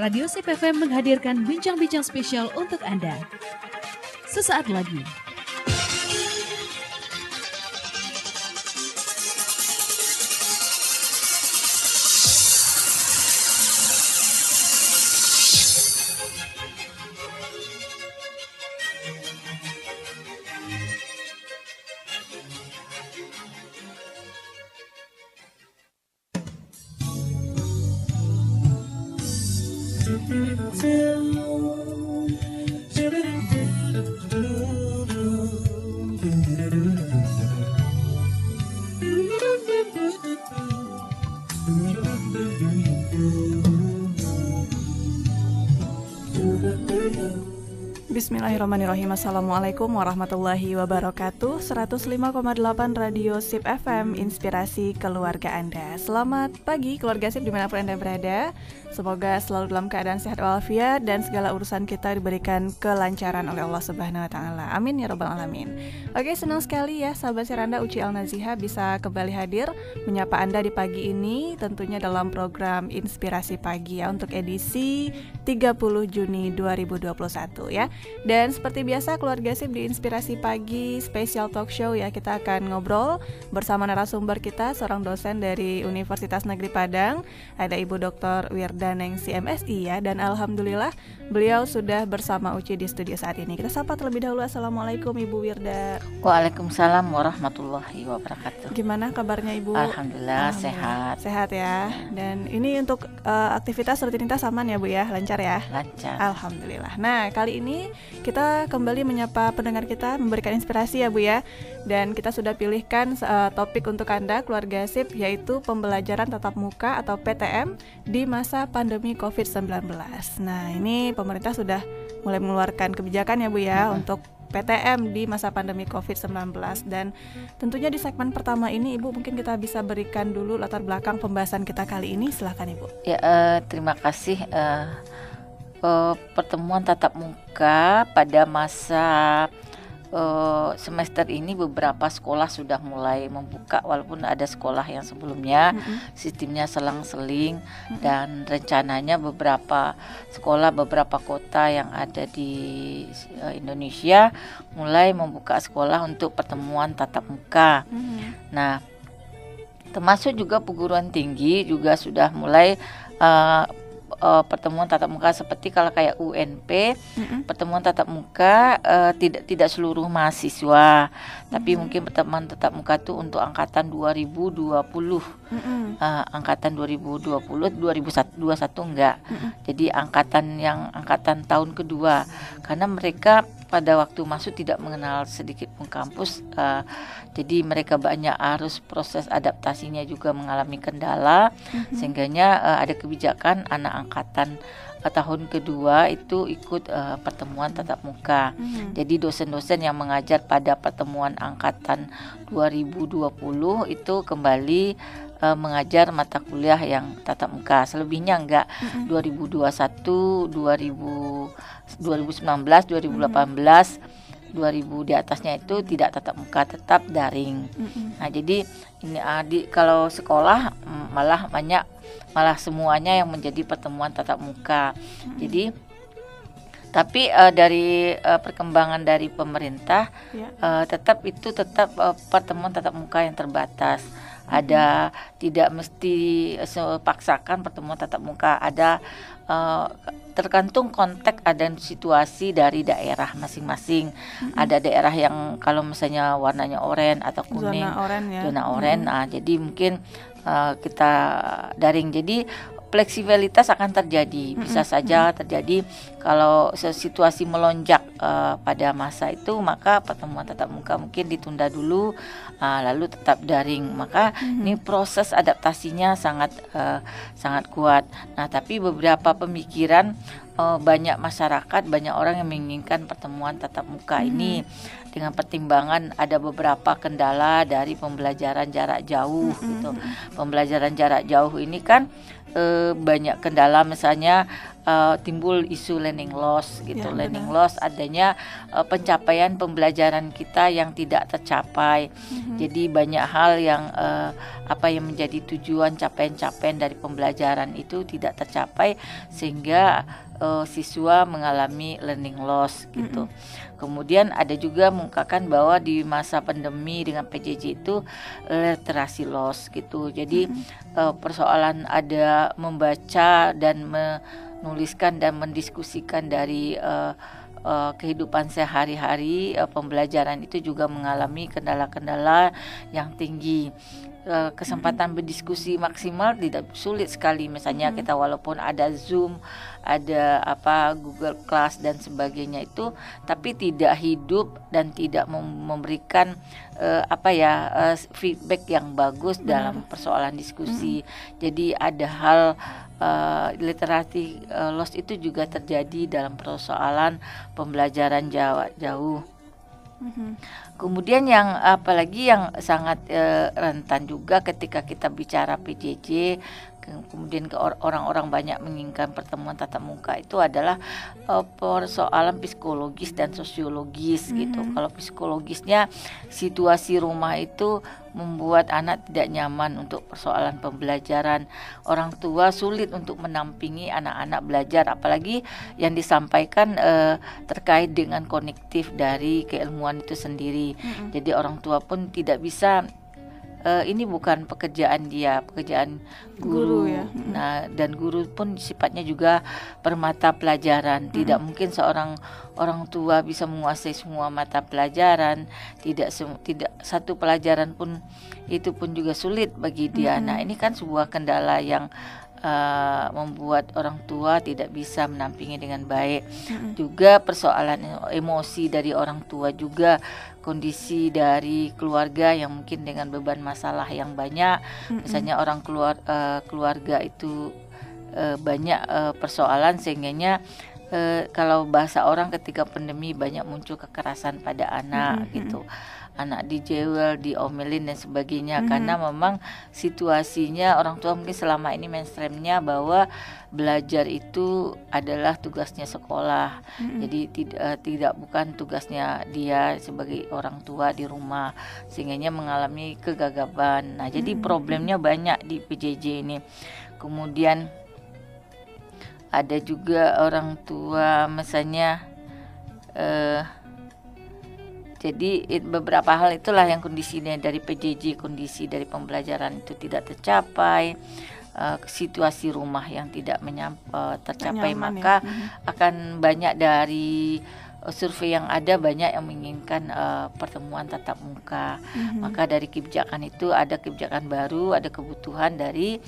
Radio Sip FM menghadirkan bincang-bincang spesial untuk Anda. Sesaat lagi. Bismillahirrahmanirrahim. Assalamualaikum warahmatullahi wabarakatuh. 105,8 Radio SIP FM Inspirasi keluarga Anda. Selamat pagi keluarga SIP di mana pun Anda berada. Semoga selalu dalam keadaan sehat walafiat Dan segala urusan kita diberikan kelancaran oleh Allah Subhanahu Wa Taala. Amin ya Rabbal Alamin. Oke senang sekali ya sahabat Siranda Uci Al-Naziha bisa kembali hadir Menyapa Anda di pagi ini Tentunya dalam program Inspirasi Pagi ya Untuk edisi 30 Juni 2021 ya dan seperti biasa keluarga SIP di Inspirasi Pagi spesial talk show ya kita akan ngobrol bersama narasumber kita seorang dosen dari Universitas Negeri Padang ada Ibu Dr. Wirda Nengsi MSI ya dan alhamdulillah beliau sudah bersama Uci di studio saat ini. Kita sapa terlebih dahulu Assalamualaikum Ibu Wirda. Waalaikumsalam warahmatullahi wabarakatuh. Gimana kabarnya Ibu? Alhamdulillah, Alhamdulillah. sehat. Sehat ya. Dan ini untuk uh, aktivitas rutinitas aman ya Bu ya, lancar ya? Lancar. Alhamdulillah. Nah, kali ini kita kembali menyapa pendengar kita, memberikan inspirasi ya Bu ya. Dan kita sudah pilihkan uh, topik untuk Anda keluarga SIP yaitu pembelajaran tatap muka atau PTM di masa pandemi Covid-19. Nah, ini pemerintah sudah mulai mengeluarkan kebijakan ya Bu ya hmm. untuk PTM di masa pandemi COVID-19 dan tentunya di segmen pertama ini Ibu mungkin kita bisa berikan dulu latar belakang pembahasan kita kali ini silahkan Ibu. Ya uh, terima kasih uh, uh, pertemuan tatap muka pada masa uh, semester ini beberapa sekolah sudah mulai membuka walaupun ada sekolah yang sebelumnya mm-hmm. sistemnya selang-seling mm-hmm. dan rencananya beberapa sekolah beberapa kota yang ada di uh, Indonesia mulai membuka sekolah untuk pertemuan tatap muka. Mm-hmm. Nah, termasuk juga perguruan tinggi juga sudah mulai uh, uh, pertemuan tatap muka seperti kalau kayak UNP mm-hmm. pertemuan tatap muka uh, tidak tidak seluruh mahasiswa mm-hmm. tapi mungkin pertemuan tatap muka itu untuk angkatan 2020 mm-hmm. uh, angkatan 2020 2021 enggak mm-hmm. jadi angkatan yang angkatan tahun kedua karena mereka pada waktu masuk tidak mengenal sedikit pun kampus uh, jadi mereka banyak harus proses adaptasinya juga mengalami kendala mm-hmm. sehingganya uh, ada kebijakan anak angkatan uh, tahun kedua itu ikut uh, pertemuan tatap muka mm-hmm. jadi dosen-dosen yang mengajar pada pertemuan angkatan 2020 itu kembali uh, mengajar mata kuliah yang tatap muka selebihnya enggak mm-hmm. 2021 2000 2019, 2018, hmm. 2000 di atasnya itu tidak tatap muka, tetap daring. Nah, jadi ini adik kalau sekolah mm, malah banyak malah semuanya yang menjadi pertemuan tatap muka. Jadi tapi uh, dari uh, perkembangan dari pemerintah ya. uh, tetap itu tetap uh, pertemuan tatap muka yang terbatas ada tidak mesti sepaksakan pertemuan tatap muka ada uh, tergantung konteks ada situasi dari daerah masing-masing mm-hmm. ada daerah yang kalau misalnya warnanya oranye atau kuning zona oranye ya. zona oranye mm-hmm. nah jadi mungkin uh, kita daring jadi fleksibilitas akan terjadi bisa saja terjadi kalau situasi melonjak uh, pada masa itu maka pertemuan tatap muka mungkin ditunda dulu uh, lalu tetap daring maka mm-hmm. ini proses adaptasinya sangat uh, sangat kuat nah tapi beberapa pemikiran uh, banyak masyarakat banyak orang yang menginginkan pertemuan tatap muka mm-hmm. ini dengan pertimbangan ada beberapa kendala dari pembelajaran jarak jauh mm-hmm. gitu pembelajaran jarak jauh ini kan uh, banyak kendala misalnya uh, timbul isu learning loss gitu. Ya, learning benar. loss adanya uh, pencapaian pembelajaran kita yang tidak tercapai. Mm-hmm. Jadi banyak hal yang uh, apa yang menjadi tujuan capaian-capaian dari pembelajaran itu tidak tercapai sehingga uh, siswa mengalami learning loss gitu. Mm-hmm. Kemudian ada juga mengungkapkan bahwa di masa pandemi dengan PJJ itu literasi loss gitu. Jadi mm-hmm. uh, persoalan ada membaca dan me menuliskan dan mendiskusikan dari uh, uh, kehidupan sehari-hari uh, pembelajaran itu juga mengalami kendala-kendala yang tinggi kesempatan berdiskusi maksimal tidak sulit sekali misalnya hmm. kita walaupun ada Zoom ada apa Google Class dan sebagainya itu tapi tidak hidup dan tidak memberikan uh, apa ya uh, feedback yang bagus hmm. dalam persoalan diskusi hmm. jadi ada hal uh, literasi uh, loss itu juga terjadi dalam persoalan pembelajaran Jawa jauh. Mm-hmm. Kemudian yang apalagi yang sangat uh, rentan juga ketika kita bicara PJJ kemudian ke orang-orang banyak menginginkan pertemuan tatap muka itu adalah uh, persoalan psikologis dan sosiologis mm -hmm. gitu. Kalau psikologisnya situasi rumah itu membuat anak tidak nyaman untuk persoalan pembelajaran. Orang tua sulit untuk menampingi anak-anak belajar apalagi yang disampaikan uh, terkait dengan konektif dari keilmuan itu sendiri. Mm -hmm. Jadi orang tua pun tidak bisa uh, ini bukan pekerjaan dia, pekerjaan guru. guru ya. Nah, dan guru pun sifatnya juga permata pelajaran. Hmm. Tidak mungkin seorang orang tua bisa menguasai semua mata pelajaran. Tidak tidak satu pelajaran pun itu pun juga sulit bagi dia. Hmm. Nah, ini kan sebuah kendala yang uh, membuat orang tua tidak bisa menampingi dengan baik. Mm-hmm. Juga persoalan emosi dari orang tua juga kondisi dari keluarga yang mungkin dengan beban masalah yang banyak. Mm-hmm. Misalnya orang keluar uh, keluarga itu uh, banyak uh, persoalan sehingganya uh, kalau bahasa orang ketika pandemi banyak muncul kekerasan pada anak mm-hmm. gitu anak dijewel, diomelin dan sebagainya mm -hmm. karena memang situasinya orang tua mungkin selama ini mainstreamnya bahwa belajar itu adalah tugasnya sekolah. Mm -hmm. Jadi tidak uh, tidak bukan tugasnya dia sebagai orang tua di rumah sehingga mengalami kegagapan. Nah, jadi mm -hmm. problemnya banyak di PJJ ini. Kemudian ada juga orang tua misalnya eh uh, jadi it, beberapa hal itulah yang kondisinya dari PJJ, kondisi dari pembelajaran itu tidak tercapai, uh, situasi rumah yang tidak menyam, uh, tercapai, Nyaman, maka ya. Akan banyak dari uh, survei yang ada banyak yang menginginkan uh, pertemuan tatap muka. Mm-hmm. Maka dari kebijakan itu ada kebijakan baru, ada kebutuhan dari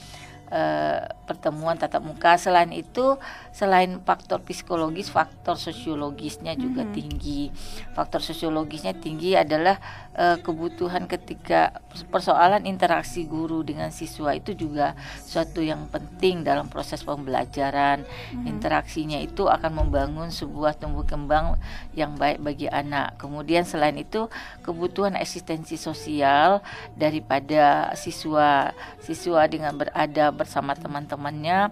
uh, pertemuan tatap muka. Selain itu, selain faktor psikologis, faktor sosiologisnya juga hmm. tinggi. Faktor sosiologisnya tinggi adalah uh, kebutuhan ketika persoalan interaksi guru dengan siswa itu juga suatu yang penting dalam proses pembelajaran. Hmm. Interaksinya itu akan membangun sebuah tumbuh kembang yang baik bagi anak. Kemudian selain itu, kebutuhan eksistensi sosial daripada siswa siswa dengan berada bersama teman-temannya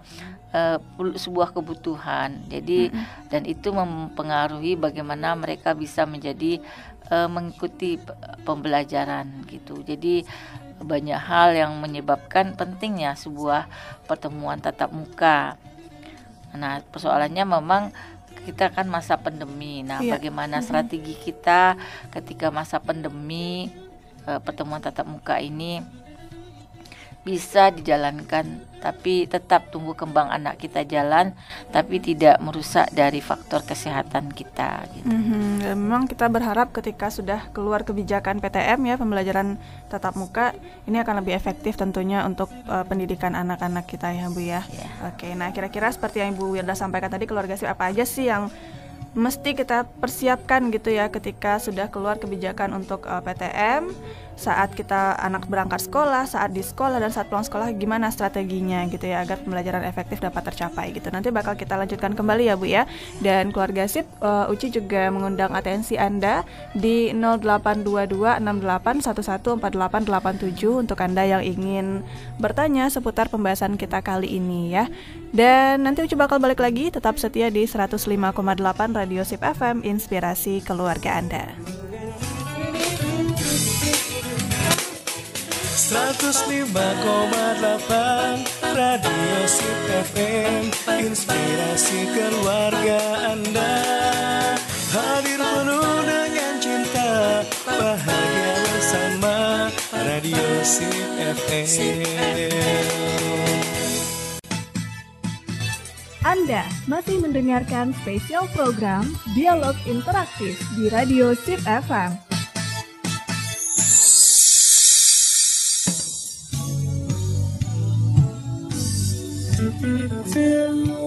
uh, sebuah kebutuhan. Jadi mm-hmm. dan itu mempengaruhi bagaimana mereka bisa menjadi uh, mengikuti pembelajaran gitu. Jadi banyak hal yang menyebabkan pentingnya sebuah pertemuan tatap muka. Nah, persoalannya memang kita kan masa pandemi. Nah, iya. bagaimana mm-hmm. strategi kita ketika masa pandemi uh, pertemuan tatap muka ini bisa dijalankan tapi tetap tunggu kembang anak kita jalan tapi tidak merusak dari faktor kesehatan kita gitu. Mm-hmm. memang kita berharap ketika sudah keluar kebijakan PTM ya pembelajaran tatap muka ini akan lebih efektif tentunya untuk uh, pendidikan anak-anak kita ya Bu ya. Yeah. Oke, nah kira-kira seperti yang Ibu Wirda sampaikan tadi keluarga sih apa aja sih yang mesti kita persiapkan gitu ya ketika sudah keluar kebijakan untuk uh, PTM saat kita anak berangkat sekolah, saat di sekolah dan saat pulang sekolah gimana strateginya gitu ya agar pembelajaran efektif dapat tercapai gitu. Nanti bakal kita lanjutkan kembali ya Bu ya. Dan keluarga SIP uh, Uci juga mengundang atensi Anda di 082268114887 untuk Anda yang ingin bertanya seputar pembahasan kita kali ini ya. Dan nanti Uci bakal balik lagi tetap setia di 105,8 Radio SIP FM Inspirasi Keluarga Anda. 105,8 Radio Sip FM Inspirasi keluarga Anda. Hadir penuh dengan cinta Bahagia bersama Radio Sip FM Anda masih mendengarkan spesial program Dialog Interaktif di Radio Sip FM it till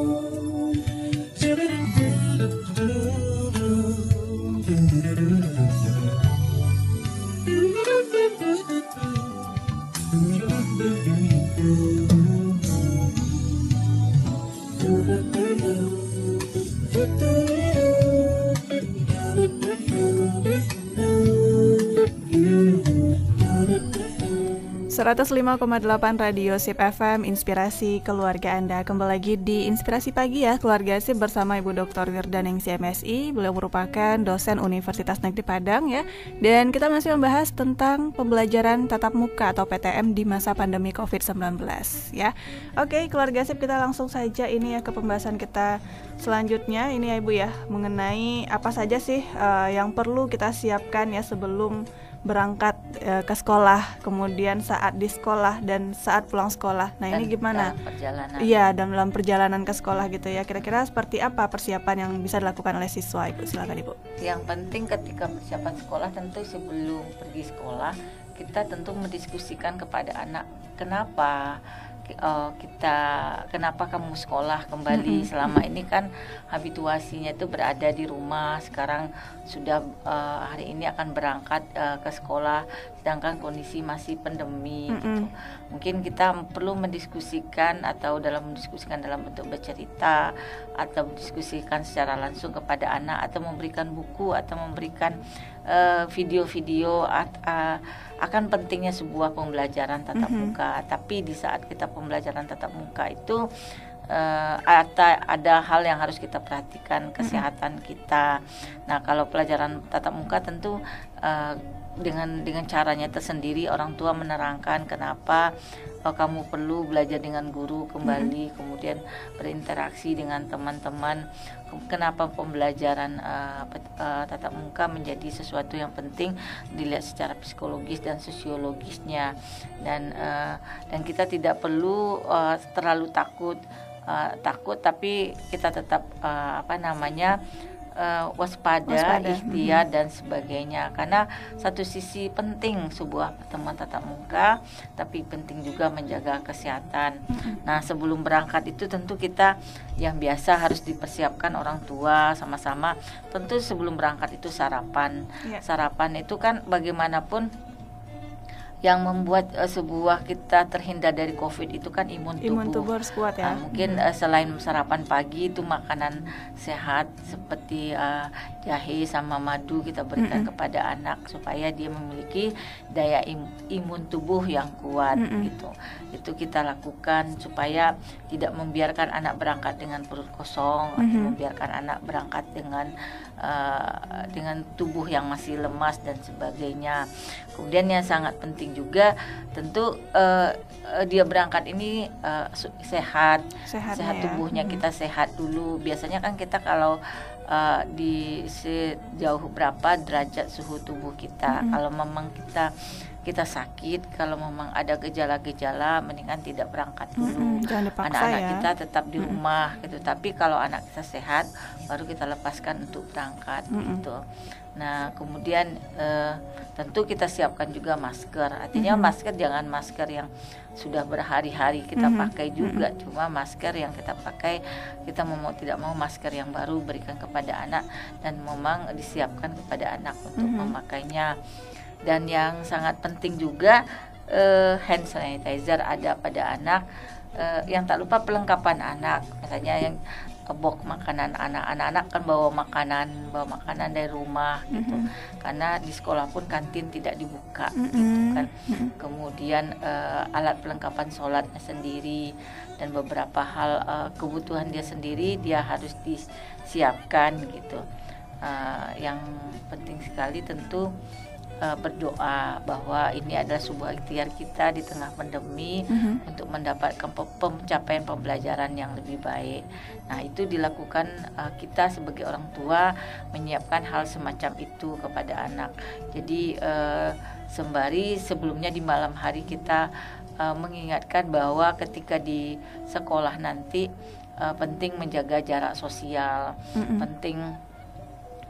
105,8 Radio Sip FM Inspirasi Keluarga Anda. Kembali lagi di Inspirasi Pagi ya. Keluarga Sip bersama Ibu Dr. Wirdaneng CMSI Beliau merupakan dosen Universitas Negeri Padang ya. Dan kita masih membahas tentang pembelajaran tatap muka atau PTM di masa pandemi COVID-19 ya. Oke Keluarga Sip kita langsung saja ini ya ke pembahasan kita selanjutnya. Ini ya Ibu ya mengenai apa saja sih uh, yang perlu kita siapkan ya sebelum berangkat e, ke sekolah, kemudian saat di sekolah dan saat pulang sekolah. Nah, dan ini gimana? Dalam perjalanan. Iya, dalam perjalanan ke sekolah gitu ya. Kira-kira seperti apa persiapan yang bisa dilakukan oleh siswa Ibu? Silakan Ibu. Yang penting ketika persiapan sekolah tentu sebelum pergi sekolah kita tentu mendiskusikan kepada anak kenapa uh, kita kenapa kamu sekolah kembali mm-hmm. selama ini kan habituasinya itu berada di rumah sekarang sudah uh, hari ini akan berangkat uh, ke sekolah sedangkan kondisi masih pandemi mm-hmm. gitu mungkin kita perlu mendiskusikan atau dalam mendiskusikan dalam bentuk bercerita atau mendiskusikan secara langsung kepada anak atau memberikan buku atau memberikan video-video uh, uh, akan pentingnya sebuah pembelajaran tatap mm -hmm. muka. Tapi di saat kita pembelajaran tatap muka itu uh, ada ada hal yang harus kita perhatikan kesehatan mm -hmm. kita. Nah, kalau pelajaran tatap muka tentu uh, dengan dengan caranya tersendiri orang tua menerangkan kenapa oh, kamu perlu belajar dengan guru kembali, mm -hmm. kemudian berinteraksi dengan teman-teman kenapa pembelajaran uh, uh, tatap muka menjadi sesuatu yang penting dilihat secara psikologis dan sosiologisnya dan uh, dan kita tidak perlu uh, terlalu takut uh, takut tapi kita tetap uh, apa namanya uh, waspada, waspada, ikhtiar hmm. dan sebagainya. Karena satu sisi penting sebuah pertemuan tatap muka, tapi penting juga menjaga kesehatan. Hmm. Nah, sebelum berangkat itu tentu kita yang biasa harus dipersiapkan orang tua sama-sama. Tentu sebelum berangkat itu sarapan. Yeah. Sarapan itu kan bagaimanapun yang membuat uh, sebuah kita terhindar dari COVID itu kan imun tubuh. Imun tubuh harus kuat ya. Uh, mungkin uh, selain sarapan pagi itu makanan sehat seperti uh, jahe sama madu kita berikan mm -hmm. kepada anak supaya dia memiliki daya im imun tubuh yang kuat mm -hmm. gitu. Itu kita lakukan supaya tidak membiarkan anak berangkat dengan perut kosong mm -hmm. atau membiarkan anak berangkat dengan uh, dengan tubuh yang masih lemas dan sebagainya. Kemudian yang sangat penting juga tentu uh, dia berangkat ini uh, sehat, sehat, sehat ya. tubuhnya hmm. kita sehat dulu. Biasanya kan kita kalau uh, di sejauh berapa derajat suhu tubuh kita. Hmm. Kalau memang kita kita sakit kalau memang ada gejala-gejala mendingan tidak berangkat dulu dipaksa anak-anak ya. kita tetap di Mm-mm. rumah gitu tapi kalau anak kita sehat baru kita lepaskan untuk berangkat Mm-mm. gitu nah kemudian eh, tentu kita siapkan juga masker artinya Mhm. masker jangan masker yang sudah berhari-hari kita Mhm. pakai juga cuma masker yang kita pakai kita mau tidak mau masker yang baru berikan kepada anak dan memang disiapkan kepada anak untuk Mhm. memakainya dan yang sangat penting juga eh, hand sanitizer ada pada anak Eh, yang tak lupa perlengkapan anak misalnya yang box makanan anak anak-anak kan bawa makanan bawa makanan dari rumah gitu Mhm. karena di sekolah pun kantin tidak dibuka Mm-mm. gitu kan Mm-mm. kemudian eh, alat perlengkapan sholatnya sendiri dan beberapa hal eh, kebutuhan dia sendiri dia harus disiapkan gitu Eh, yang penting sekali tentu eh, berdoa bahwa ini adalah sebuah ikhtiar kita di tengah pandemi Mhm. untuk mendapatkan pe- pencapaian pembelajaran yang lebih baik. Nah, itu dilakukan uh, kita sebagai orang tua menyiapkan hal semacam itu kepada anak. Jadi uh, sembari sebelumnya di malam hari kita uh, mengingatkan bahwa ketika di sekolah nanti uh, penting menjaga jarak sosial, Mm-mm. penting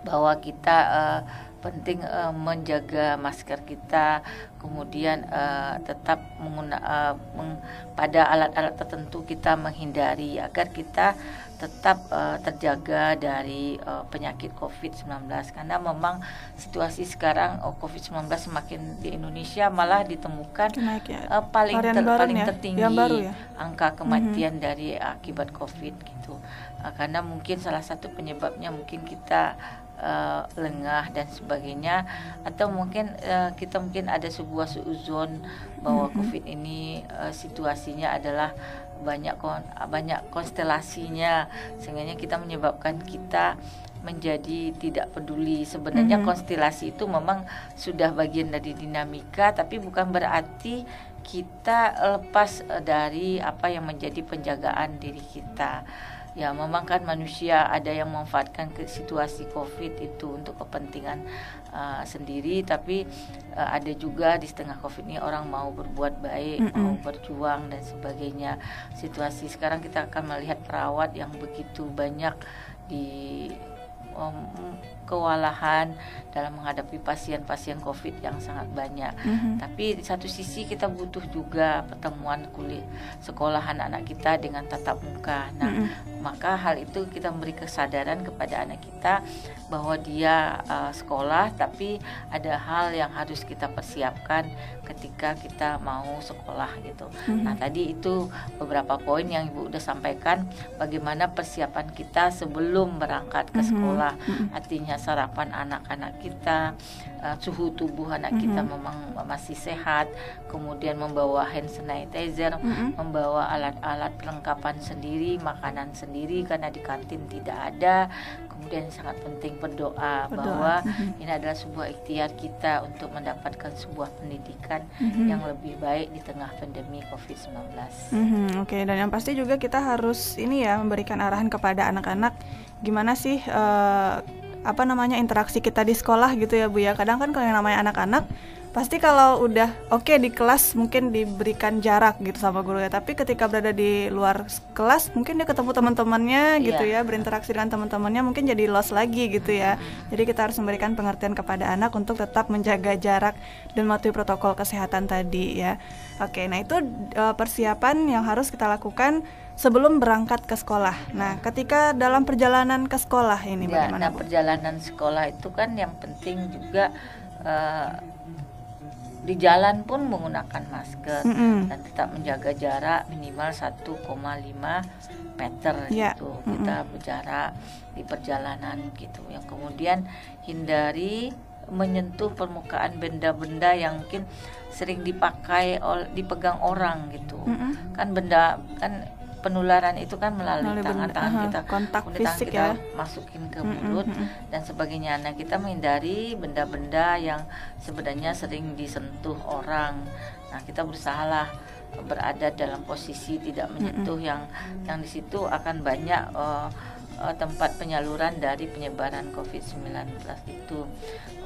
bahwa kita uh, penting uh, menjaga masker kita, kemudian uh, tetap mengguna, uh, meng- pada alat-alat tertentu kita menghindari agar kita tetap uh, terjaga dari uh, penyakit COVID-19 karena memang situasi sekarang oh, COVID-19 semakin di Indonesia malah ditemukan Naik ya. uh, paling ter- paling ya? tertinggi Yang baru ya? angka kematian dari akibat COVID gitu. Uh, karena mungkin salah satu penyebabnya mungkin kita uh, lengah dan sebagainya atau mungkin uh, kita mungkin ada sebuah seuzon bahwa. COVID ini uh, situasinya adalah banyak kon banyak konstelasinya sehingga kita menyebabkan kita menjadi tidak peduli sebenarnya Mhm. konstelasi itu memang sudah bagian dari dinamika tapi bukan berarti kita lepas eh, dari apa yang menjadi penjagaan diri kita ya memang kan manusia ada yang memanfaatkan ke situasi covid itu untuk kepentingan uh, sendiri tapi uh, ada juga di setengah covid ini orang mau berbuat baik Mm-mm. mau berjuang dan sebagainya situasi sekarang kita akan melihat perawat yang begitu banyak di um, kewalahan dalam menghadapi pasien-pasien COVID yang sangat banyak. Mhm. Tapi di satu sisi kita butuh juga pertemuan kuliah sekolah anak-anak kita dengan tatap muka. Nah, Mm-mm. maka hal itu kita memberi kesadaran kepada anak kita bahwa dia uh, sekolah tapi ada hal yang harus kita persiapkan ketika kita mau sekolah gitu. Mhm. Nah, tadi itu beberapa poin yang Ibu udah sampaikan bagaimana persiapan kita sebelum berangkat ke Mhm. sekolah. Mhm. Artinya sarapan anak-anak kita, uh, suhu tubuh anak kita Mhm. memang masih sehat, kemudian membawa hand sanitizer, Mhm. membawa alat-alat perlengkapan sendiri, makanan sendiri karena di kantin tidak ada. Kemudian sangat penting berdoa, Berdoa, bahwa mhm. ini adalah sebuah ikhtiar kita untuk mendapatkan sebuah pendidikan Mhm. yang lebih baik di tengah pandemi COVID-19. Mhm, Oke, dan yang pasti juga kita harus ini ya memberikan arahan kepada anak-anak gimana sih eh, apa namanya interaksi kita di sekolah gitu ya Bu ya. Kadang kan kalau yang namanya anak-anak pasti kalau udah oke di kelas mungkin diberikan jarak gitu sama guru ya. Tapi ketika berada di luar kelas mungkin dia ketemu teman-temannya gitu Iya. ya, berinteraksi dengan teman-temannya mungkin jadi lost lagi gitu ya. Jadi kita harus memberikan pengertian kepada anak untuk tetap menjaga jarak dan mematuhi protokol kesehatan tadi ya. Oke, nah itu eh, persiapan yang harus kita lakukan sebelum berangkat ke sekolah. Nah, ketika dalam perjalanan ke sekolah ini Ya, bagaimana nah Bu? perjalanan sekolah itu kan yang penting juga eh, di jalan pun menggunakan masker Mm-mm. dan tetap menjaga jarak minimal 1,5 meter Ya, gitu mm-mm. kita berjarak di perjalanan gitu yang kemudian hindari menyentuh permukaan benda-benda yang mungkin sering dipakai dipegang orang gitu Mm-mm. kan benda kan penularan itu kan melalui Melalui benda- tangan-tangan aha, kita kontak kemudian tangan fisik kita ya. masukin ke mulut mm-mm. dan sebagainya. Nah, kita menghindari benda-benda yang sebenarnya sering disentuh orang. Nah, kita berusahalah berada dalam posisi tidak menyentuh yang yang di situ akan banyak eh, eh, tempat penyaluran dari penyebaran COVID-19 itu.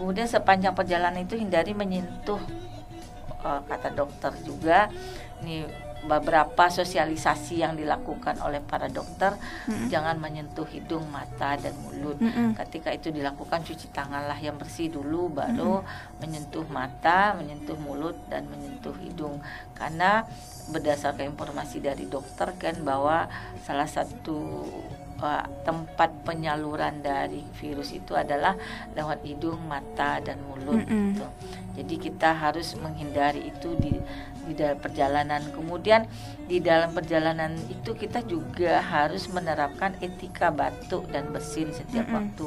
Kemudian sepanjang perjalanan itu hindari menyentuh uh, kata dokter juga ini beberapa sosialisasi yang dilakukan oleh para dokter Mm-mm. jangan menyentuh hidung, mata dan mulut. Mm-mm. Ketika itu dilakukan cuci tanganlah yang bersih dulu baru menyentuh mata, menyentuh mulut dan menyentuh hidung. Karena berdasarkan informasi dari dokter kan bahwa salah satu uh, tempat penyaluran dari virus itu adalah lewat hidung, mata dan mulut Mm-mm. gitu. Jadi kita harus menghindari itu di di dalam perjalanan. Kemudian di dalam perjalanan itu kita juga harus menerapkan etika batuk dan bersin setiap Mm-mm. waktu.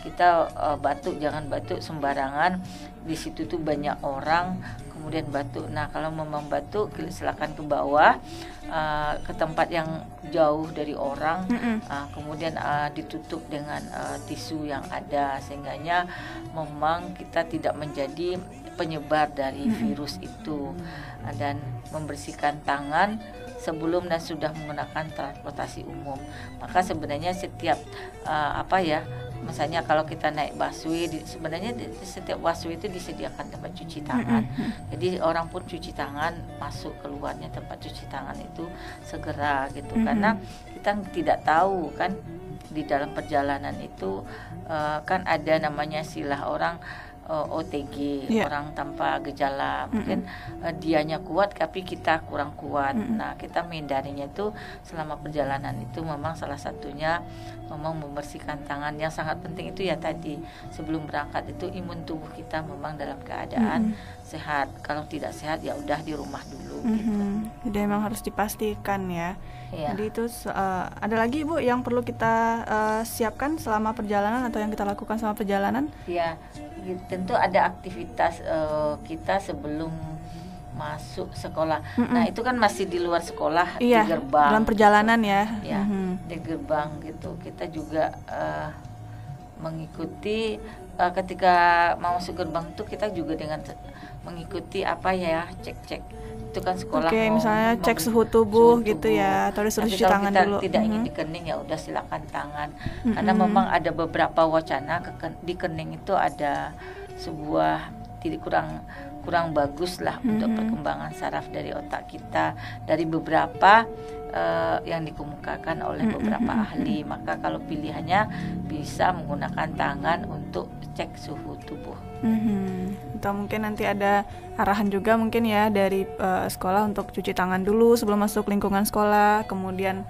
Kita uh, batuk jangan batuk sembarangan. Di situ tuh banyak orang kemudian batuk. Nah, kalau memang batuk silakan ke bawah uh, ke tempat yang jauh dari orang. Mm-mm. Uh, kemudian uh, ditutup dengan uh, tisu yang ada sehingganya memang kita tidak menjadi penyebar dari virus itu. Uh, dan membersihkan tangan sebelum dan sudah menggunakan transportasi umum. Maka sebenarnya setiap uh, apa ya misalnya kalau kita naik busway di- sebenarnya di, setiap busway itu disediakan tempat cuci tangan. Jadi orang pun cuci tangan masuk keluarnya tempat cuci tangan itu segera gitu. Karena kita tidak tahu kan di dalam perjalanan itu eh, kan ada namanya silah orang eh, OTG Iya. orang tanpa gejala mungkin eh, dianya kuat tapi kita kurang kuat Mm-mm. nah kita menghindarinya itu selama perjalanan itu memang salah satunya memang membersihkan tangan yang sangat penting itu ya tadi sebelum berangkat itu imun tubuh kita memang dalam keadaan sehat kalau tidak sehat ya udah di rumah dulu gitu Mhm. Jadi memang harus dipastikan ya. Iya. Jadi itu eh, ada lagi Bu yang perlu kita eh, siapkan selama perjalanan atau yang kita lakukan selama perjalanan? Ya, tentu ada aktivitas eh, kita sebelum masuk sekolah. Mm-mm. Nah, itu kan masih di luar sekolah Iya, di gerbang. dalam perjalanan ya. Ya, Mhm. di gerbang gitu. Kita juga eh, mengikuti eh, ketika mau masuk gerbang itu kita juga dengan mengikuti apa ya cek-cek itu kan sekolah Oke, mau- misalnya mau cek suhu tubuh suhu gitu tubuh. ya, atau disuruh cuci tangan kita dulu. tidak ingin Mhm. di kening ya udah silakan tangan karena Mm-mm. memang ada beberapa wacana ke- di kening itu ada sebuah tidak kurang kurang bagus lah untuk Mhm. perkembangan saraf dari otak kita dari beberapa eh, yang dikemukakan oleh Mm-mm, beberapa mm-mm, ahli maka kalau pilihannya bisa menggunakan tangan untuk cek suhu tubuh Mhm. Atau mungkin nanti ada arahan juga mungkin ya dari eh, sekolah untuk cuci tangan dulu sebelum masuk lingkungan sekolah, kemudian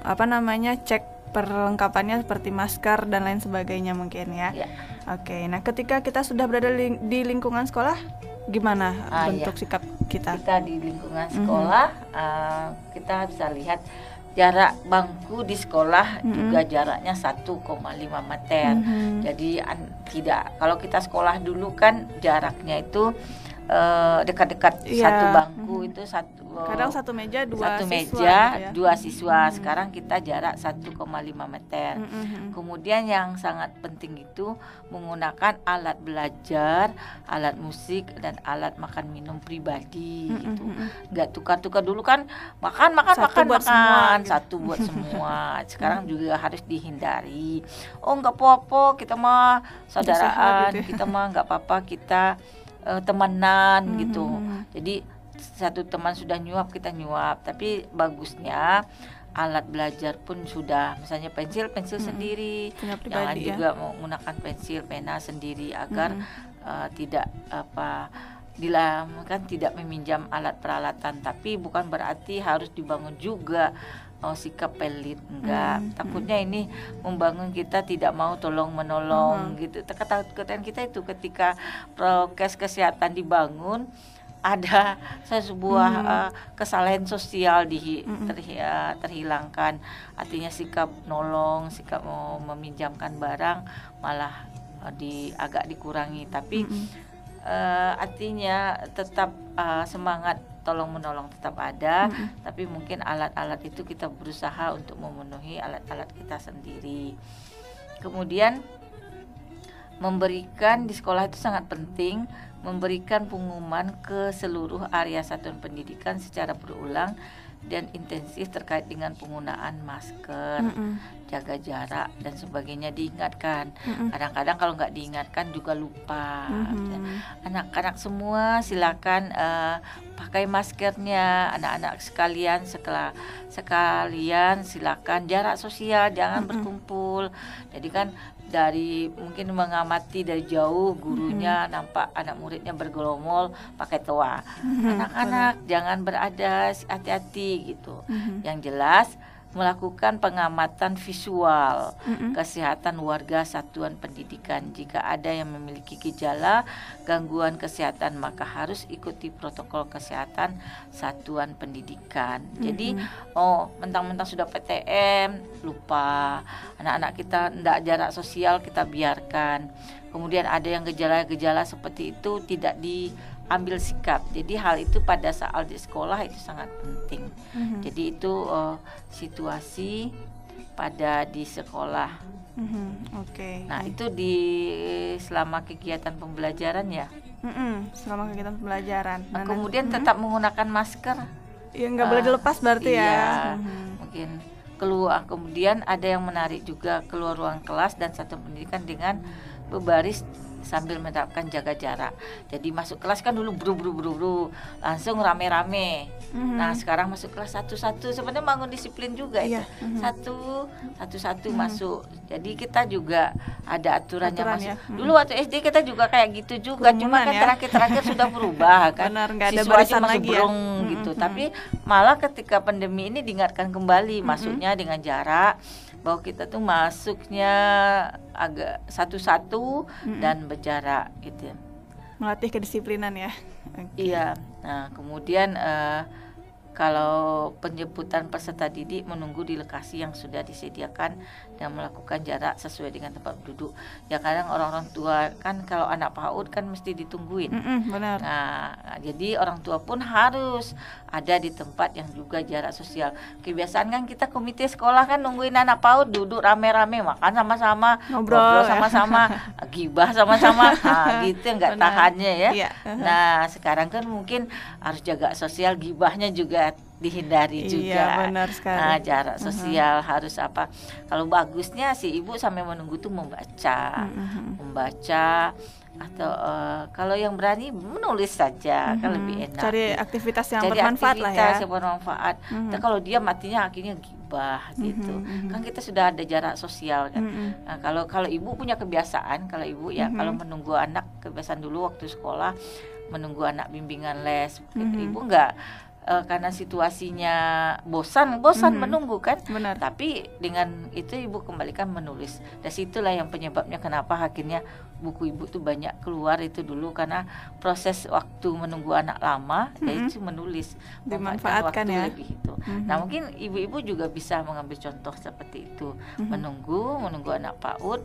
apa namanya cek perlengkapannya seperti masker dan lain sebagainya mungkin ya. Ya. Oke, nah ketika kita sudah berada di, di lingkungan sekolah, gimana Ah, bentuk sikap kita? kita di lingkungan Mhm. sekolah eh, kita bisa lihat jarak bangku di sekolah Mhm. juga jaraknya 1,5 meter Mhm. jadi an- tidak kalau kita sekolah dulu kan jaraknya itu eh, dekat-dekat Iya. satu bangku Mhm. itu satu Kadang satu meja dua satu siswa meja gitu ya. dua siswa Mhm. sekarang kita jarak 1,5 meter Mhm. Kemudian yang sangat penting itu menggunakan alat belajar, alat musik dan alat makan minum pribadi Mhm, gitu. mhm. Nggak tukar-tukar dulu kan makan makan Satu makan buat makan semua, gitu. satu buat semua. Sekarang juga harus dihindari. Oh nggak apa-apa kita mah saudaraan, gitu ya. kita mah nggak apa-apa kita eh, temenan gitu. Mhm. Jadi satu teman sudah nyuap kita nyuap, tapi bagusnya alat belajar pun sudah. Misalnya pensil pensil Mm-mm. sendiri. Jangan ya. juga menggunakan pensil pena sendiri agar Mm-mm. uh, tidak apa dilam kan tidak meminjam alat peralatan. Tapi bukan berarti harus dibangun juga oh, sikap pelit enggak. Hmm, takutnya ini membangun kita tidak mau tolong menolong gitu. Ketakutan kita itu ketika prokes kesehatan dibangun ada sebuah Hmm. uh, kesalahan sosial di terhi- uh, terhilangkan. Artinya sikap nolong sikap mau meminjamkan barang malah uh, di agak dikurangi. Tapi eh, artinya tetap eh, semangat tolong menolong tetap ada. Mm-mm. tapi mungkin alat-alat itu kita berusaha untuk memenuhi alat-alat kita sendiri. Kemudian memberikan di sekolah itu sangat penting memberikan pengumuman ke seluruh area satuan pendidikan secara berulang dan intensif terkait dengan penggunaan masker, Mm-mm. jaga jarak dan sebagainya diingatkan. Kadang-kadang kalau nggak diingatkan juga lupa. Mhm. Anak-anak semua silakan eh, pakai maskernya, anak-anak sekalian sekala sekalian silakan jarak sosial, jangan Mm-mm. berkumpul. Jadi kan dari mungkin mengamati dari jauh gurunya nampak anak muridnya bergelomol pakai toa. Anak-anak jangan berada hati-hati gitu. Mhm. Yang jelas melakukan pengamatan visual Mm-mm. kesehatan warga satuan pendidikan. Jika ada yang memiliki gejala gangguan kesehatan maka harus ikuti protokol kesehatan satuan pendidikan. Jadi oh mentang-mentang sudah PTM lupa anak-anak kita tidak jarak sosial kita biarkan. Kemudian ada yang gejala-gejala seperti itu tidak diambil sikap. Jadi hal itu pada saat di sekolah itu sangat penting. Mhm. Jadi itu eh, situasi pada di sekolah. Mhm, Oke. Nah itu di selama kegiatan pembelajaran ya. Mm-mm, selama kegiatan pembelajaran. Nah, Nah, kemudian nanti- tetap menggunakan masker. ya nggak boleh Ah, dilepas berarti ya. Iya, Mhm. mungkin keluar. Kemudian ada yang menarik juga keluar ruang kelas dan satu pendidikan dengan berbaris sambil menerapkan jaga jarak. Jadi masuk kelas kan dulu buru buru buru buru langsung rame-rame. Mhm. Nah sekarang masuk kelas satu-satu sebenarnya bangun disiplin juga Iya, itu mhm. satu satu-satu masuk. Jadi kita juga ada aturannya Aturan masuk. ya, mhm. Dulu waktu SD kita juga kayak gitu juga, cuma Kerumunan kan ya. terakhir-terakhir sudah berubah kan. Benar, nggak ada Siswa aja masuk lagi ya. Mhm, gitu. mhm. Tapi malah ketika pandemi ini diingatkan kembali masuknya dengan jarak bahwa kita tuh masuknya agak satu-satu Mhm. dan berjarak gitu. melatih kedisiplinan ya. Oke. Iya. Nah, kemudian eh, kalau penjemputan peserta didik menunggu di lokasi yang sudah disediakan dan melakukan jarak sesuai dengan tempat duduk. Ya kadang orang-orang tua kan kalau anak PAUD kan mesti ditungguin. Mm-mm, benar. Nah, jadi orang tua pun harus ada di tempat yang juga jarak sosial. Kebiasaan kan kita komite sekolah kan nungguin anak PAUD duduk rame-rame makan sama-sama, Ngobrol, ya. sama-sama, gibah sama-sama. Nah, gitu nggak Benar. tahannya ya. Iya. Nah, sekarang kan mungkin harus jaga sosial gibahnya juga dihindari juga. Iya, benar sekali. Nah, jarak sosial harus apa? Kalau bagusnya si ibu sampai menunggu tuh membaca, Mhm. membaca atau eh, kalau yang berani menulis saja kan Mhm. lebih enak. Cari aktivitas yang Cari bermanfaat lah ya. aktivitas yang bermanfaat. Mhm. Tapi kalau dia matinya akhirnya gibah gitu. mhm. Kan kita sudah ada jarak sosial kan. Mhm. Nah, kalau kalau ibu punya kebiasaan, kalau ibu ya Mhm. kalau menunggu anak kebiasaan dulu waktu sekolah menunggu anak bimbingan les, Mhm. ibu enggak eh, karena situasinya bosan, bosan Mhm. menunggu kan. Benar. Tapi dengan itu ibu kembalikan menulis. Dan situlah yang penyebabnya kenapa akhirnya buku ibu tuh banyak keluar itu dulu karena proses waktu menunggu anak lama Mhm. yaitu menulis Dimanfaatkan waktu ya. lebih itu. Mhm. Nah mungkin ibu-ibu juga bisa mengambil contoh seperti itu Mhm. menunggu menunggu anak PAUD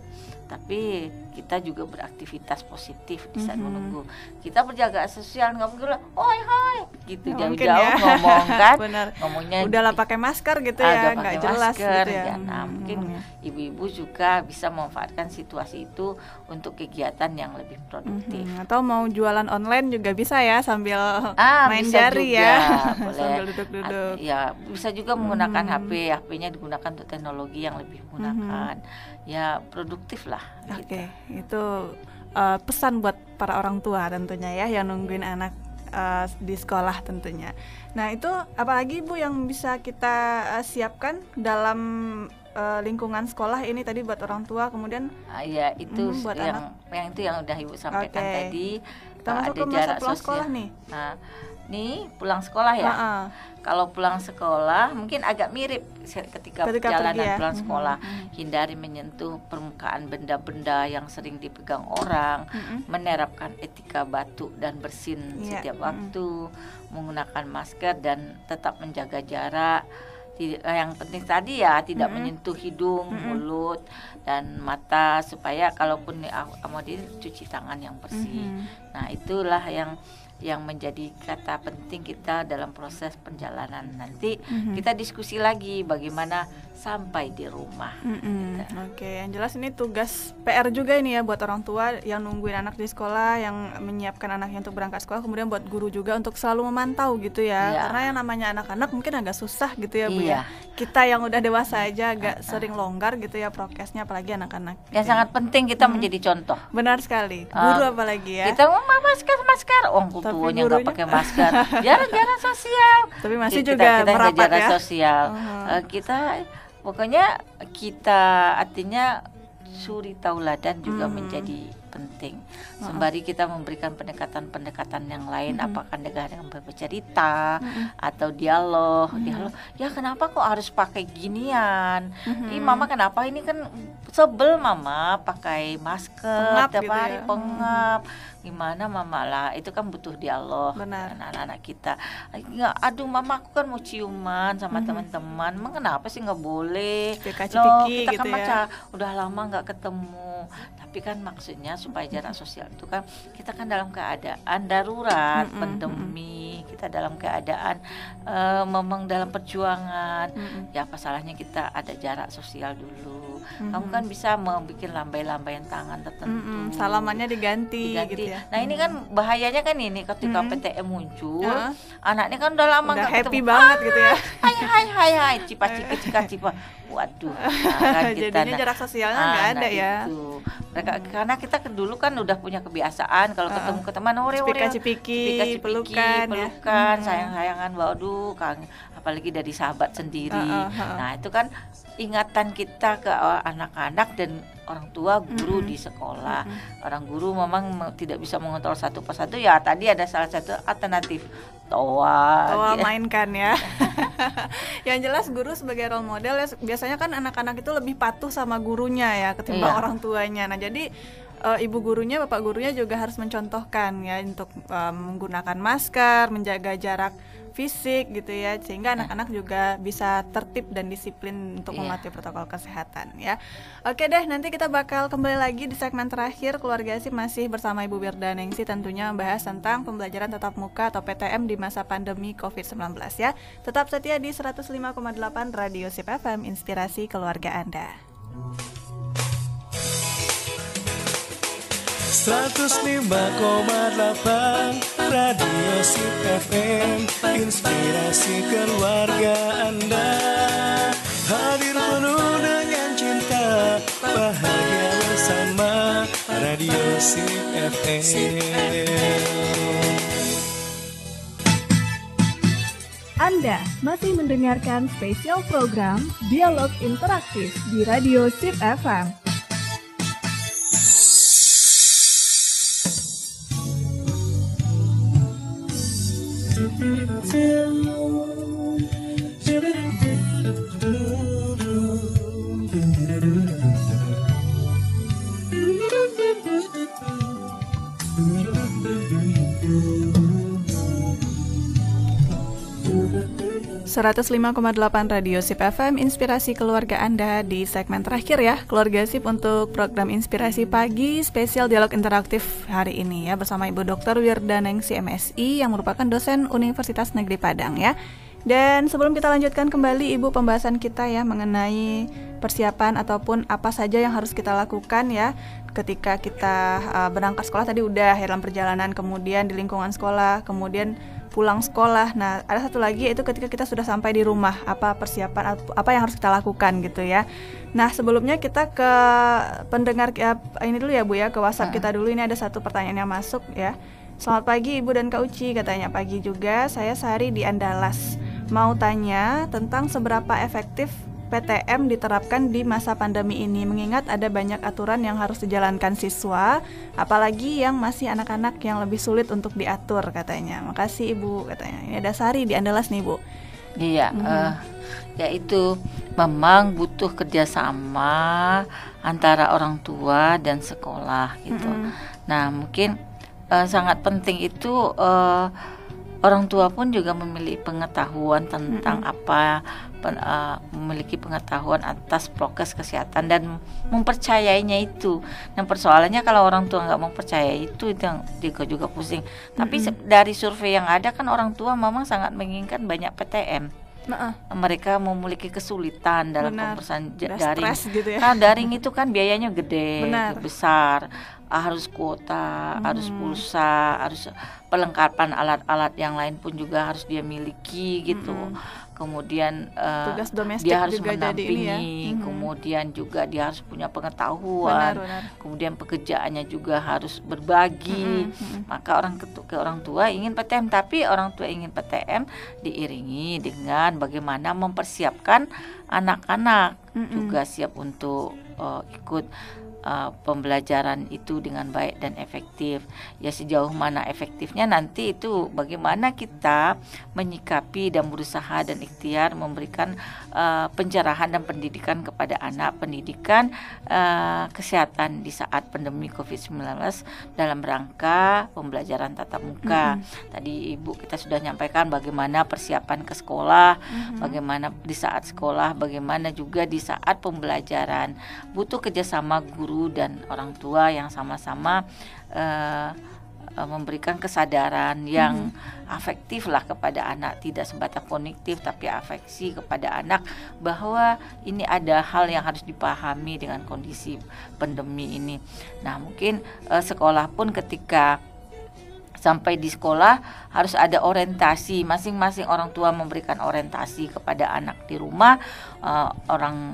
tapi kita juga beraktivitas positif di saat Mhm. menunggu kita berjaga sosial nggak mungkin lah, oi hai gitu jauh-jauh ya. ngomong kan Benar. ngomongnya Udahlah pakai masker gitu ya, nggak jelas masker, gitu ya. ya. Nah, Mhm, mungkin ngomongnya. ibu-ibu juga bisa memanfaatkan situasi itu untuk kegiatan yang lebih produktif. Mhm, Atau mau jualan online juga bisa ya sambil Ah, main jari juga, ya, boleh. sambil duduk-duduk. Ya, bisa juga menggunakan Mhm. HP, HP-nya digunakan untuk teknologi yang lebih menggunakan. Ya, produktif lah. Oke, gitu. itu uh, pesan buat para orang tua tentunya ya yang nungguin anak uh, di sekolah tentunya. Nah itu apalagi bu yang bisa kita uh, siapkan dalam uh, lingkungan sekolah ini tadi buat orang tua kemudian Ah, ya, itu Mhm, buat yang yang itu yang udah Ibu sampaikan Oke. tadi. kita eh, masuk ada ke masa jarak pulang sosial. sekolah nih. Nah, nih pulang sekolah ya. Ha-ha. Kalau pulang sekolah mungkin agak mirip ketika, Ketika perjalanan ya. pulang Mhm, sekolah. mhm. Hindari menyentuh permukaan benda-benda yang sering dipegang orang, Mhm. menerapkan etika batuk dan bersin Iya, setiap mhm. waktu, menggunakan masker dan tetap menjaga jarak. Tidak- eh, yang penting tadi ya tidak Mhm. menyentuh hidung, Mhm. mulut dan mata supaya kalaupun mau cuci tangan yang bersih. Mhm. Nah, itulah yang yang menjadi kata penting kita dalam proses perjalanan nanti Mhm. kita diskusi lagi bagaimana sampai di rumah. Mm-mm. Gitu. Oke, yang jelas ini tugas PR juga ini ya buat orang tua yang nungguin anak di sekolah, yang menyiapkan anaknya untuk berangkat sekolah, kemudian buat guru juga untuk selalu memantau gitu ya. Iya. Karena yang namanya anak-anak mungkin agak susah gitu ya bu Iya. ya. Kita yang udah dewasa aja agak sering longgar gitu ya prokesnya, apalagi anak-anak. Yang gitu ya. sangat penting kita menjadi contoh. benar sekali. Ah, Guru apalagi ya. Kita mau "Ma, masker masker, oh Tapi tuanya nggak pakai masker, jarak-jarak sosial. Tapi masih Kita- juga kita merapat jarak ya. sosial. Eh, kita pokoknya kita artinya suri tauladan juga Mhm. menjadi penting. Sembari kita memberikan pendekatan-pendekatan yang lain, Mhm. apakah dengan bercerita Mm-mm. atau dialog, Mhm. dialog. Ya kenapa kok harus pakai ginian? Mhm. Ih mama kenapa ini kan sebel mama pakai masker Pengap tiap gitu hari ya. pengap. Gimana mama lah itu kan butuh dialog anak-anak kita. Nggak, aduh mama aku kan mau ciuman sama Mhm. teman-teman. Emang kenapa sih nggak boleh? Loh Cipika-cipiki kita gitu kan ya. macam udah lama nggak ketemu. Tapi kan maksudnya supaya jarak sosial itu kan. Kita kan dalam keadaan darurat, Mm-mm, pandemi, kita dalam keadaan eh, memang dalam perjuangan. Mm-mm. ya apa salahnya kita ada jarak sosial dulu Mhm. kamu kan bisa membuat lambai-lambaian tangan tertentu Mm-mm. Salamannya diganti, diganti. gitu ya. nah ini kan bahayanya kan ini ketika Mhm. PTM muncul Heeh. anaknya kan udah lama Udah happy ketemu. banget gitu ya. hai hai hai hai cipa cipa cipa cipa waduh nah, kan kita Jadinya nah, jarak sosialnya ah, nggak ada nah ya. itu. mereka karena kita dulu kan udah punya kebiasaan kalau Heeh. ketemu ke teman ore ore Cipika-cipiki, Cipika-cipiki, pelukan ya. pelukan, Mhm. sayang-sayangan, waduh, kang, apalagi dari sahabat sendiri. Heeh, heeh. Nah itu kan ingatan kita ke uh, anak-anak dan orang tua, guru Mhm. di sekolah. Mhm. Orang guru memang me- tidak bisa mengontrol satu persatu. Ya tadi ada salah satu alternatif toa. Toa gitu. mainkan ya. yang jelas guru sebagai role model ya biasanya kan anak-anak itu lebih patuh sama gurunya ya ketimbang Iya. orang tuanya. Nah, jadi eh, ibu gurunya, bapak gurunya juga harus mencontohkan ya untuk eh, menggunakan masker, menjaga jarak fisik gitu ya sehingga anak-anak juga bisa tertib dan disiplin untuk Iya. mematuhi protokol kesehatan ya. Oke deh, nanti kita bakal kembali lagi di segmen terakhir keluarga sih masih bersama Ibu Birda Nengsi tentunya membahas tentang pembelajaran tatap muka atau PTM di masa pandemi COVID-19 ya. Tetap setia di 105,8 Radio Sip FM Inspirasi Keluarga Anda. 105,8 Radio Sip FM Inspirasi keluarga Anda Hadir penuh dengan cinta Bahagia bersama Radio Sip FM Anda masih mendengarkan spesial program Dialog Interaktif di Radio Sip FM. till .8 Radio Sip FM Inspirasi keluarga Anda di segmen terakhir ya Keluarga Sip untuk program Inspirasi Pagi Spesial Dialog Interaktif hari ini ya Bersama Ibu Dr. Wirda Nengsi MSI Yang merupakan dosen Universitas Negeri Padang ya Dan sebelum kita lanjutkan kembali Ibu pembahasan kita ya Mengenai persiapan ataupun apa saja yang harus kita lakukan ya Ketika kita uh, berangkat sekolah tadi udah ya, dalam perjalanan Kemudian di lingkungan sekolah Kemudian pulang sekolah. Nah, ada satu lagi yaitu ketika kita sudah sampai di rumah, apa persiapan ap- apa yang harus kita lakukan gitu ya. Nah, sebelumnya kita ke pendengar ya, ini dulu ya Bu ya, ke WhatsApp kita dulu ini ada satu pertanyaan yang masuk ya. Selamat pagi Ibu dan Kak Uci katanya pagi juga. Saya Sari di Andalas. Mau tanya tentang seberapa efektif PTM diterapkan di masa pandemi ini mengingat ada banyak aturan yang harus dijalankan siswa apalagi yang masih anak-anak yang lebih sulit untuk diatur katanya makasih ibu katanya ini ada Sari di Andalas nih bu Iya, Mhm. eh, yaitu memang butuh kerjasama antara orang tua dan sekolah gitu. Mhm. Nah mungkin eh, sangat penting itu eh, orang tua pun juga memiliki pengetahuan tentang apa pen- uh, memiliki pengetahuan atas prokes kesehatan dan mempercayainya itu. Dan persoalannya kalau orang tua nggak mempercayai itu itu yang juga juga pusing. Tapi se- dari survei yang ada kan orang tua memang sangat menginginkan banyak PTM. Nah, ah, Mereka memiliki kesulitan dalam pemeriksaan daring. gitu ya. Nah, daring itu kan biayanya gede, Benar. besar, harus kuota, harus Hmm. pulsa, harus pelengkapan alat-alat yang lain pun juga harus dia miliki gitu. Mm-mm. Kemudian Tugas domestik dia harus juga jadi ini ya. mendampingi, Mhm. kemudian juga dia harus punya Benar, pengetahuan, benar. kemudian pekerjaannya juga harus berbagi. Mm-mm, mm-mm. Maka orang ke orang tua ingin PTM, tapi orang tua ingin PTM diiringi dengan bagaimana mempersiapkan anak-anak Mm-mm. juga siap untuk uh, ikut uh, pembelajaran itu dengan baik dan efektif. Ya sejauh mana efektifnya nanti itu bagaimana kita menyikapi dan berusaha dan ikhtiar memberikan uh, pencerahan dan pendidikan kepada anak, pendidikan uh, kesehatan di saat pandemi Covid-19 dalam rangka pembelajaran tatap muka. Tadi Ibu kita sudah nyampaikan bagaimana persiapan ke sekolah, bagaimana di saat sekolah, bagaimana juga di saat pembelajaran. Butuh kerjasama guru dan orang tua yang sama-sama eh, eh, memberikan kesadaran yang afektif lah kepada anak, tidak sebatas kognitif tapi afeksi kepada anak bahwa ini ada hal yang harus dipahami dengan kondisi pandemi ini. Nah mungkin eh, sekolah pun ketika sampai di sekolah harus ada orientasi. Masing-masing orang tua memberikan orientasi kepada anak di rumah eh, orang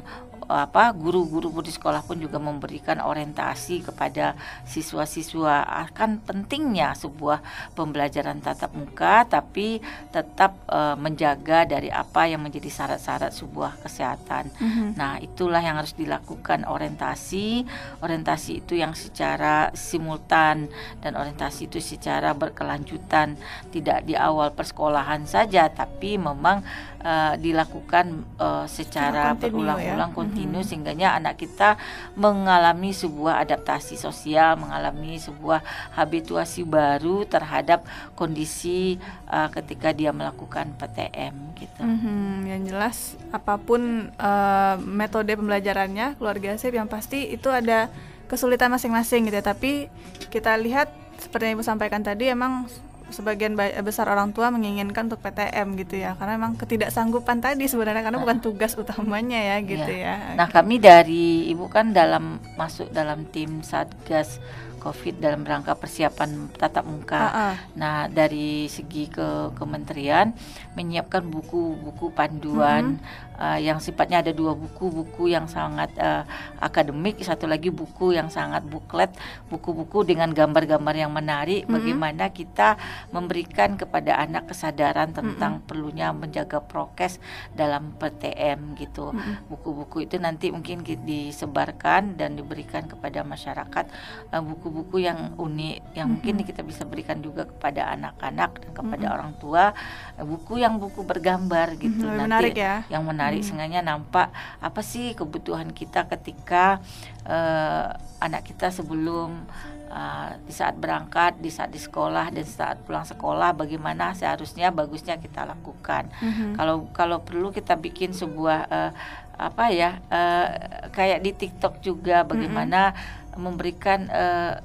apa guru-guru di sekolah pun juga memberikan orientasi kepada siswa-siswa akan pentingnya sebuah pembelajaran tatap muka tapi tetap eh, menjaga dari apa yang menjadi syarat-syarat sebuah kesehatan. Mhm. Nah, itulah yang harus dilakukan orientasi. Orientasi itu yang secara simultan dan orientasi itu secara berkelanjutan, tidak di awal persekolahan saja, tapi memang eh, dilakukan eh, secara berulang-ulang ya. kontinu Mhm. sehingga anak kita mengalami sebuah adaptasi sosial, mengalami sebuah habituasi baru terhadap kondisi eh, ketika dia melakukan PTM gitu. Mhm, yang jelas apa pun eh, metode pembelajarannya keluarga SIP yang pasti itu ada kesulitan masing-masing gitu ya. Tapi kita lihat seperti yang Ibu sampaikan tadi emang sebagian ba- besar orang tua menginginkan untuk PTM gitu ya karena emang ketidaksanggupan tadi sebenarnya karena bukan tugas utamanya ya gitu ya. Nah, kami dari Ibu kan dalam masuk dalam tim Satgas Covid dalam rangka persiapan tatap muka. Ah, ah. Nah, dari segi ke kementerian menyiapkan buku-buku panduan uh, yang sifatnya ada dua buku, buku yang sangat uh, akademik, satu lagi buku yang sangat buklet, buku-buku dengan gambar-gambar yang menarik. Bagaimana kita memberikan kepada anak kesadaran tentang perlunya menjaga prokes dalam PTM gitu. Buku-buku itu nanti mungkin ki- disebarkan dan diberikan kepada masyarakat uh, buku-buku yang unik yang mungkin kita bisa berikan juga kepada anak-anak dan kepada orang tua uh, buku yang buku bergambar gitu Mhm, lebih nanti menarik ya. yang menarik sehingga nampak apa sih kebutuhan kita ketika uh, anak kita sebelum uh, di saat berangkat, di saat di sekolah dan saat pulang sekolah bagaimana seharusnya bagusnya kita lakukan. Mhm. Kalau kalau perlu kita bikin sebuah uh, apa ya uh, kayak di TikTok juga bagaimana memberikan uh,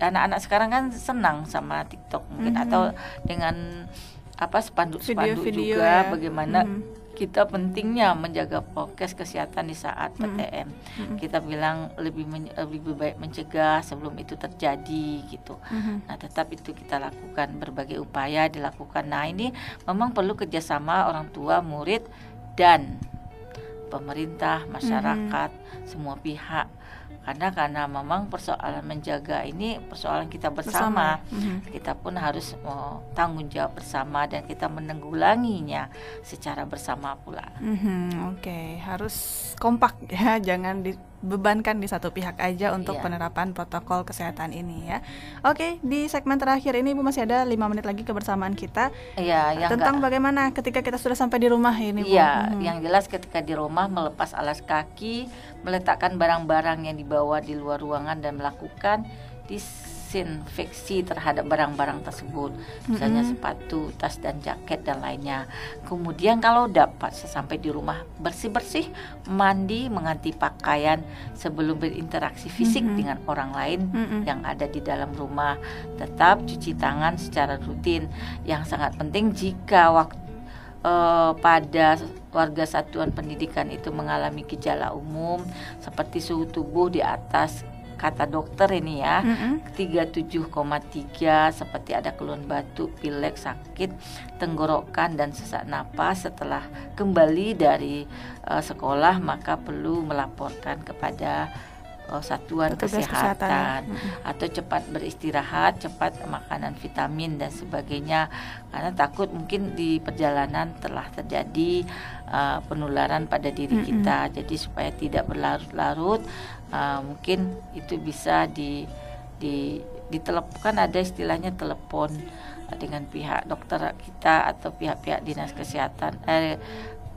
anak-anak sekarang kan senang sama TikTok mungkin Mhm. atau dengan apa spanduk-spanduk juga ya. bagaimana Mhm. Kita pentingnya menjaga prokes kesehatan di saat. PTM. Mhm. Kita bilang lebih men- lebih baik mencegah sebelum itu terjadi gitu. Mhm. Nah, tetap itu kita lakukan berbagai upaya dilakukan. Nah, ini memang perlu kerjasama orang tua, murid, dan pemerintah, masyarakat, semua pihak. Karena karena memang persoalan menjaga ini persoalan kita bersama. Mhm. Kita pun harus oh, tanggung jawab bersama dan kita menanggulanginya secara bersama pula. Mhm, Oke, harus kompak ya, jangan dibebankan di satu pihak aja untuk Iya. penerapan protokol kesehatan ini ya. Oke, di segmen terakhir ini Ibu masih ada lima menit lagi kebersamaan kita Iya, yang tentang enggak- bagaimana ketika kita sudah sampai di rumah ini Bu. Iya, Mhm. yang jelas ketika di rumah melepas alas kaki, meletakkan barang-barang yang dibawa di luar ruangan dan melakukan desinfeksi terhadap barang-barang tersebut, misalnya Mm-mm. sepatu, tas dan jaket dan lainnya. Kemudian kalau dapat sesampai di rumah bersih-bersih, mandi, mengganti pakaian sebelum berinteraksi fisik Mhm. dengan orang lain Mm-mm. yang ada di dalam rumah. Tetap cuci tangan secara rutin. Yang sangat penting jika waktu eh, pada warga satuan pendidikan itu mengalami gejala umum seperti suhu tubuh di atas kata dokter ini ya Mm-mm. 37,3 seperti ada keluhan batuk, pilek, sakit, tenggorokan dan sesak napas setelah kembali dari eh, sekolah maka perlu melaporkan kepada eh, satuan Petugas kesehatan, kesehatan. Mm-mm. atau cepat beristirahat, cepat makanan vitamin dan sebagainya karena takut mungkin di perjalanan telah terjadi eh, penularan pada diri Mm-mm. kita. Jadi supaya tidak berlarut-larut eh, mungkin itu bisa di di ditelepon ada istilahnya telepon dengan pihak dokter kita atau pihak-pihak dinas kesehatan eh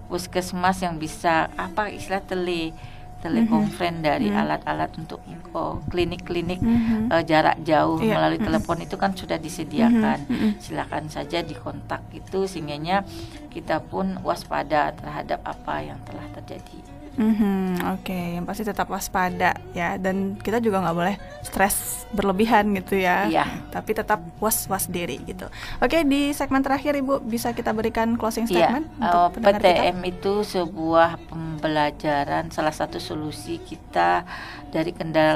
puskesmas yang bisa apa istilah tele telekonferen dari Mhm. alat-alat untuk oh, klinik-klinik Mhm. eh, jarak jauh Iya, melalui mhm. telepon itu kan sudah disediakan. Mhm, mhm. Silakan saja dikontak itu sehingga kita pun waspada terhadap apa yang telah terjadi. Mhm, Oke, yang pasti tetap waspada ya, dan kita juga nggak boleh stres berlebihan gitu ya. Iya. Tapi tetap was-was diri gitu. Oke, di segmen terakhir Ibu bisa kita berikan closing Iya, statement eh, untuk pendengar kita? PTM itu sebuah pembelajaran salah satu solusi kita dari kendala